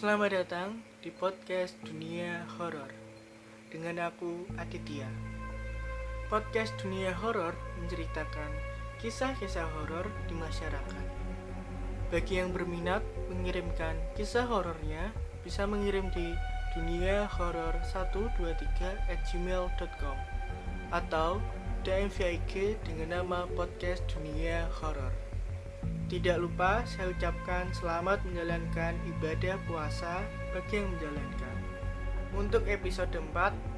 Selamat datang di podcast Dunia Horor dengan aku Aditya. Podcast Dunia Horor menceritakan kisah-kisah horor di masyarakat. Bagi yang berminat mengirimkan kisah horornya bisa mengirim di dunia horor 123 at gmail.com atau DM via IG dengan nama podcast Dunia Horor. Tidak lupa saya ucapkan selamat menjalankan ibadah puasa bagi yang menjalankan. Untuk episode 4,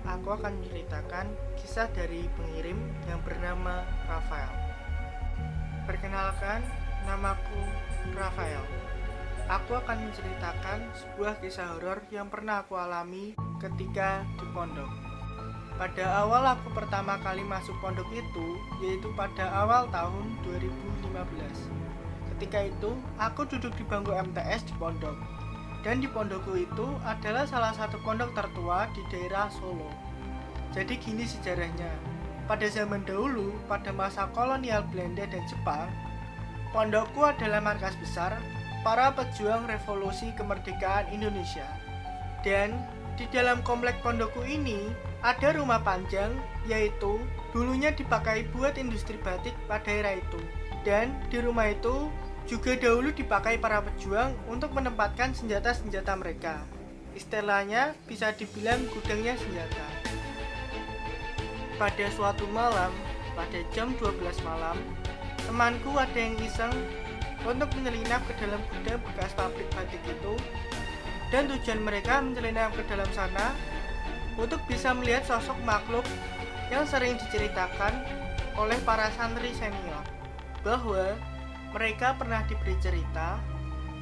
aku akan menceritakan kisah dari pengirim yang bernama Rafael. Perkenalkan, namaku Rafael. Aku akan menceritakan sebuah kisah horor yang pernah aku alami ketika di pondok. Pada awal aku pertama kali masuk pondok itu, yaitu pada awal tahun 2015. Ketika itu, aku duduk di bangku MTS di pondok. Dan di pondokku itu adalah salah satu pondok tertua di daerah Solo. Jadi gini sejarahnya. Pada zaman dahulu, pada masa kolonial Belanda dan Jepang, pondokku adalah markas besar para pejuang revolusi kemerdekaan Indonesia. Dan di dalam komplek pondokku ini ada rumah panjang yaitu dulunya dipakai buat industri batik pada era itu. Dan di rumah itu juga dahulu dipakai para pejuang untuk menempatkan senjata-senjata mereka. Istilahnya bisa dibilang gudangnya senjata. Pada suatu malam, pada jam 12 malam, temanku ada yang iseng untuk menyelinap ke dalam gudang bekas pabrik batik itu dan tujuan mereka menyelinap ke dalam sana untuk bisa melihat sosok makhluk yang sering diceritakan oleh para santri senior bahwa mereka pernah diberi cerita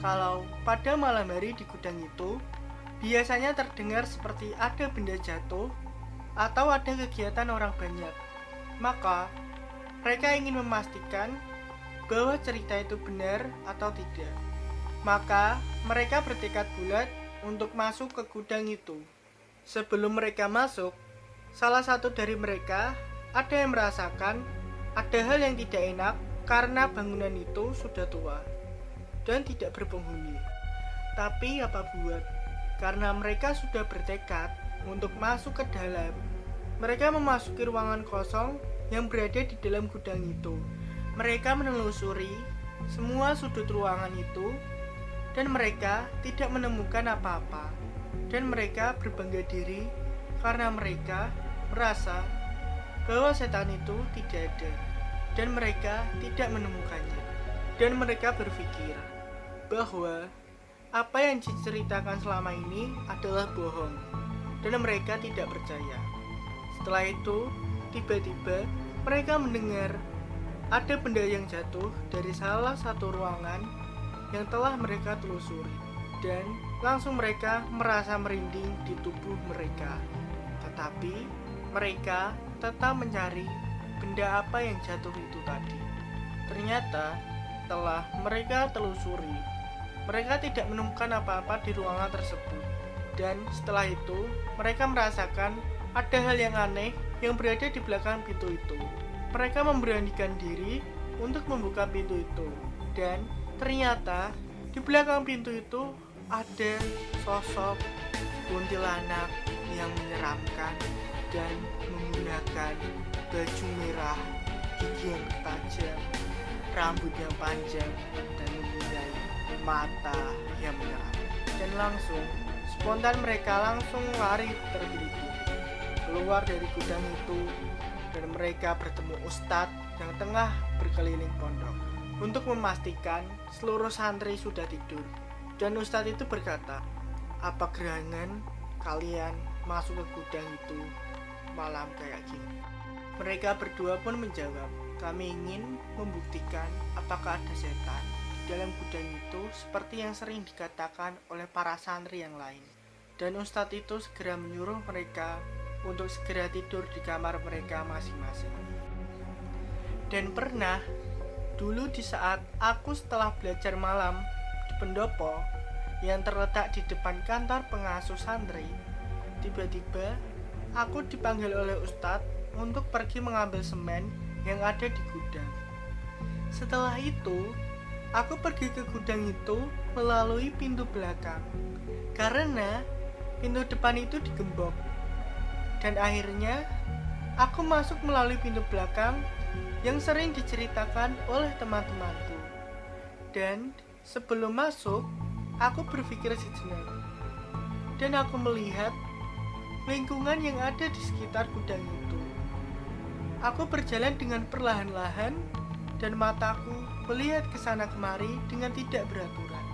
kalau pada malam hari di gudang itu biasanya terdengar seperti ada benda jatuh atau ada kegiatan orang banyak. Maka, mereka ingin memastikan bahwa cerita itu benar atau tidak. Maka, mereka bertekad bulat untuk masuk ke gudang itu. Sebelum mereka masuk, salah satu dari mereka ada yang merasakan ada hal yang tidak enak karena bangunan itu sudah tua dan tidak berpenghuni. Tapi apa buat? Karena mereka sudah bertekad untuk masuk ke dalam. Mereka memasuki ruangan kosong yang berada di dalam gudang itu. Mereka menelusuri semua sudut ruangan itu dan mereka tidak menemukan apa-apa. Dan mereka berbangga diri karena mereka merasa bahwa setan itu tidak ada dan mereka tidak menemukannya. Dan mereka berpikir bahwa apa yang diceritakan selama ini adalah bohong, dan mereka tidak percaya. Setelah itu, tiba-tiba mereka mendengar ada benda yang jatuh dari salah satu ruangan yang telah mereka telusuri, dan langsung mereka merasa merinding di tubuh mereka. Tetapi mereka tetap mencari benda apa yang jatuh itu tadi. Ternyata telah mereka telusuri, mereka tidak menemukan apa-apa di ruangan tersebut. Dan setelah itu, mereka merasakan ada hal yang aneh yang berada di belakang pintu itu. Mereka memberanikan diri untuk membuka pintu itu. Dan ternyata di belakang pintu itu ada sosok kuntilanak yang menyeramkan dan menggunakan baju merah, gigi yang tajam, rambut yang panjang, dan mempunyai mata yang merah. Dan langsung, spontan mereka langsung lari tergelitik. Keluar dari gudang itu dan mereka bertemu ustadz yang tengah berkeliling pondok untuk memastikan seluruh santri sudah tidur. Dan ustadz itu berkata, apa gerangan kalian masuk ke gudang itu malam kayak gini? Mereka berdua pun menjawab, kami ingin membuktikan apakah ada setan dalam gudang itu seperti yang sering dikatakan oleh para santri yang lain. Dan ustadz itu segera menyuruh mereka untuk segera tidur di kamar mereka masing-masing. Dan pernah, dulu di saat aku setelah belajar malam di pendopo yang terletak di depan kantor pengasuh santri, tiba-tiba aku dipanggil oleh ustadz untuk pergi mengambil semen yang ada di gudang. Setelah itu, aku pergi ke gudang itu melalui pintu belakang karena pintu depan itu digembok. Dan akhirnya aku masuk melalui pintu belakang yang sering diceritakan oleh teman-temanku. Dan sebelum masuk, aku berpikir sejenak. Dan aku melihat lingkungan yang ada di sekitar gudang itu. Aku berjalan dengan perlahan-lahan dan mataku melihat ke sana kemari dengan tidak beraturan.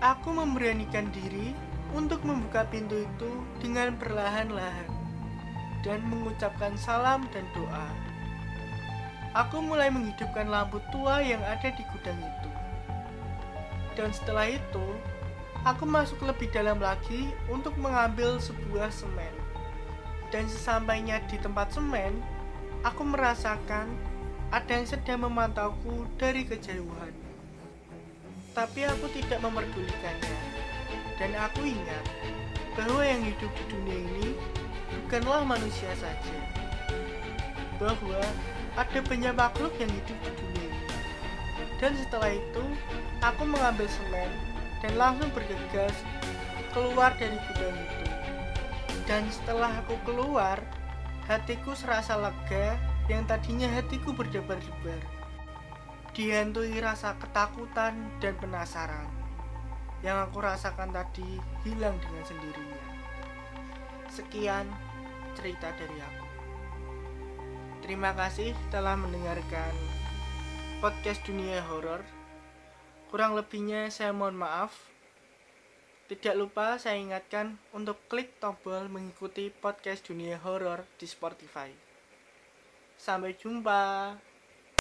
Aku memberanikan diri untuk membuka pintu itu dengan perlahan-lahan dan mengucapkan salam dan doa. Aku mulai menghidupkan lampu tua yang ada di gudang itu. Dan setelah itu, aku masuk lebih dalam lagi untuk mengambil sebuah semen. Dan sesampainya di tempat semen, aku merasakan ada yang sedang memantauku dari kejauhan. Tapi aku tidak memerdulikannya. Dan aku ingat bahwa yang hidup di dunia ini bukanlah manusia saja. Bahwa ada banyak makhluk yang hidup di dunia ini. Dan setelah itu, aku mengambil semen dan langsung bergegas keluar dari gudang itu. Dan setelah aku keluar, hatiku serasa lega yang tadinya hatiku berdebar-debar. Dihantui rasa ketakutan dan penasaran. Yang aku rasakan tadi hilang dengan sendirinya. Sekian cerita dari aku. Terima kasih telah mendengarkan podcast dunia horor. Kurang lebihnya saya mohon maaf. Tidak lupa saya ingatkan untuk klik tombol mengikuti podcast dunia horor di Spotify. Sampai jumpa.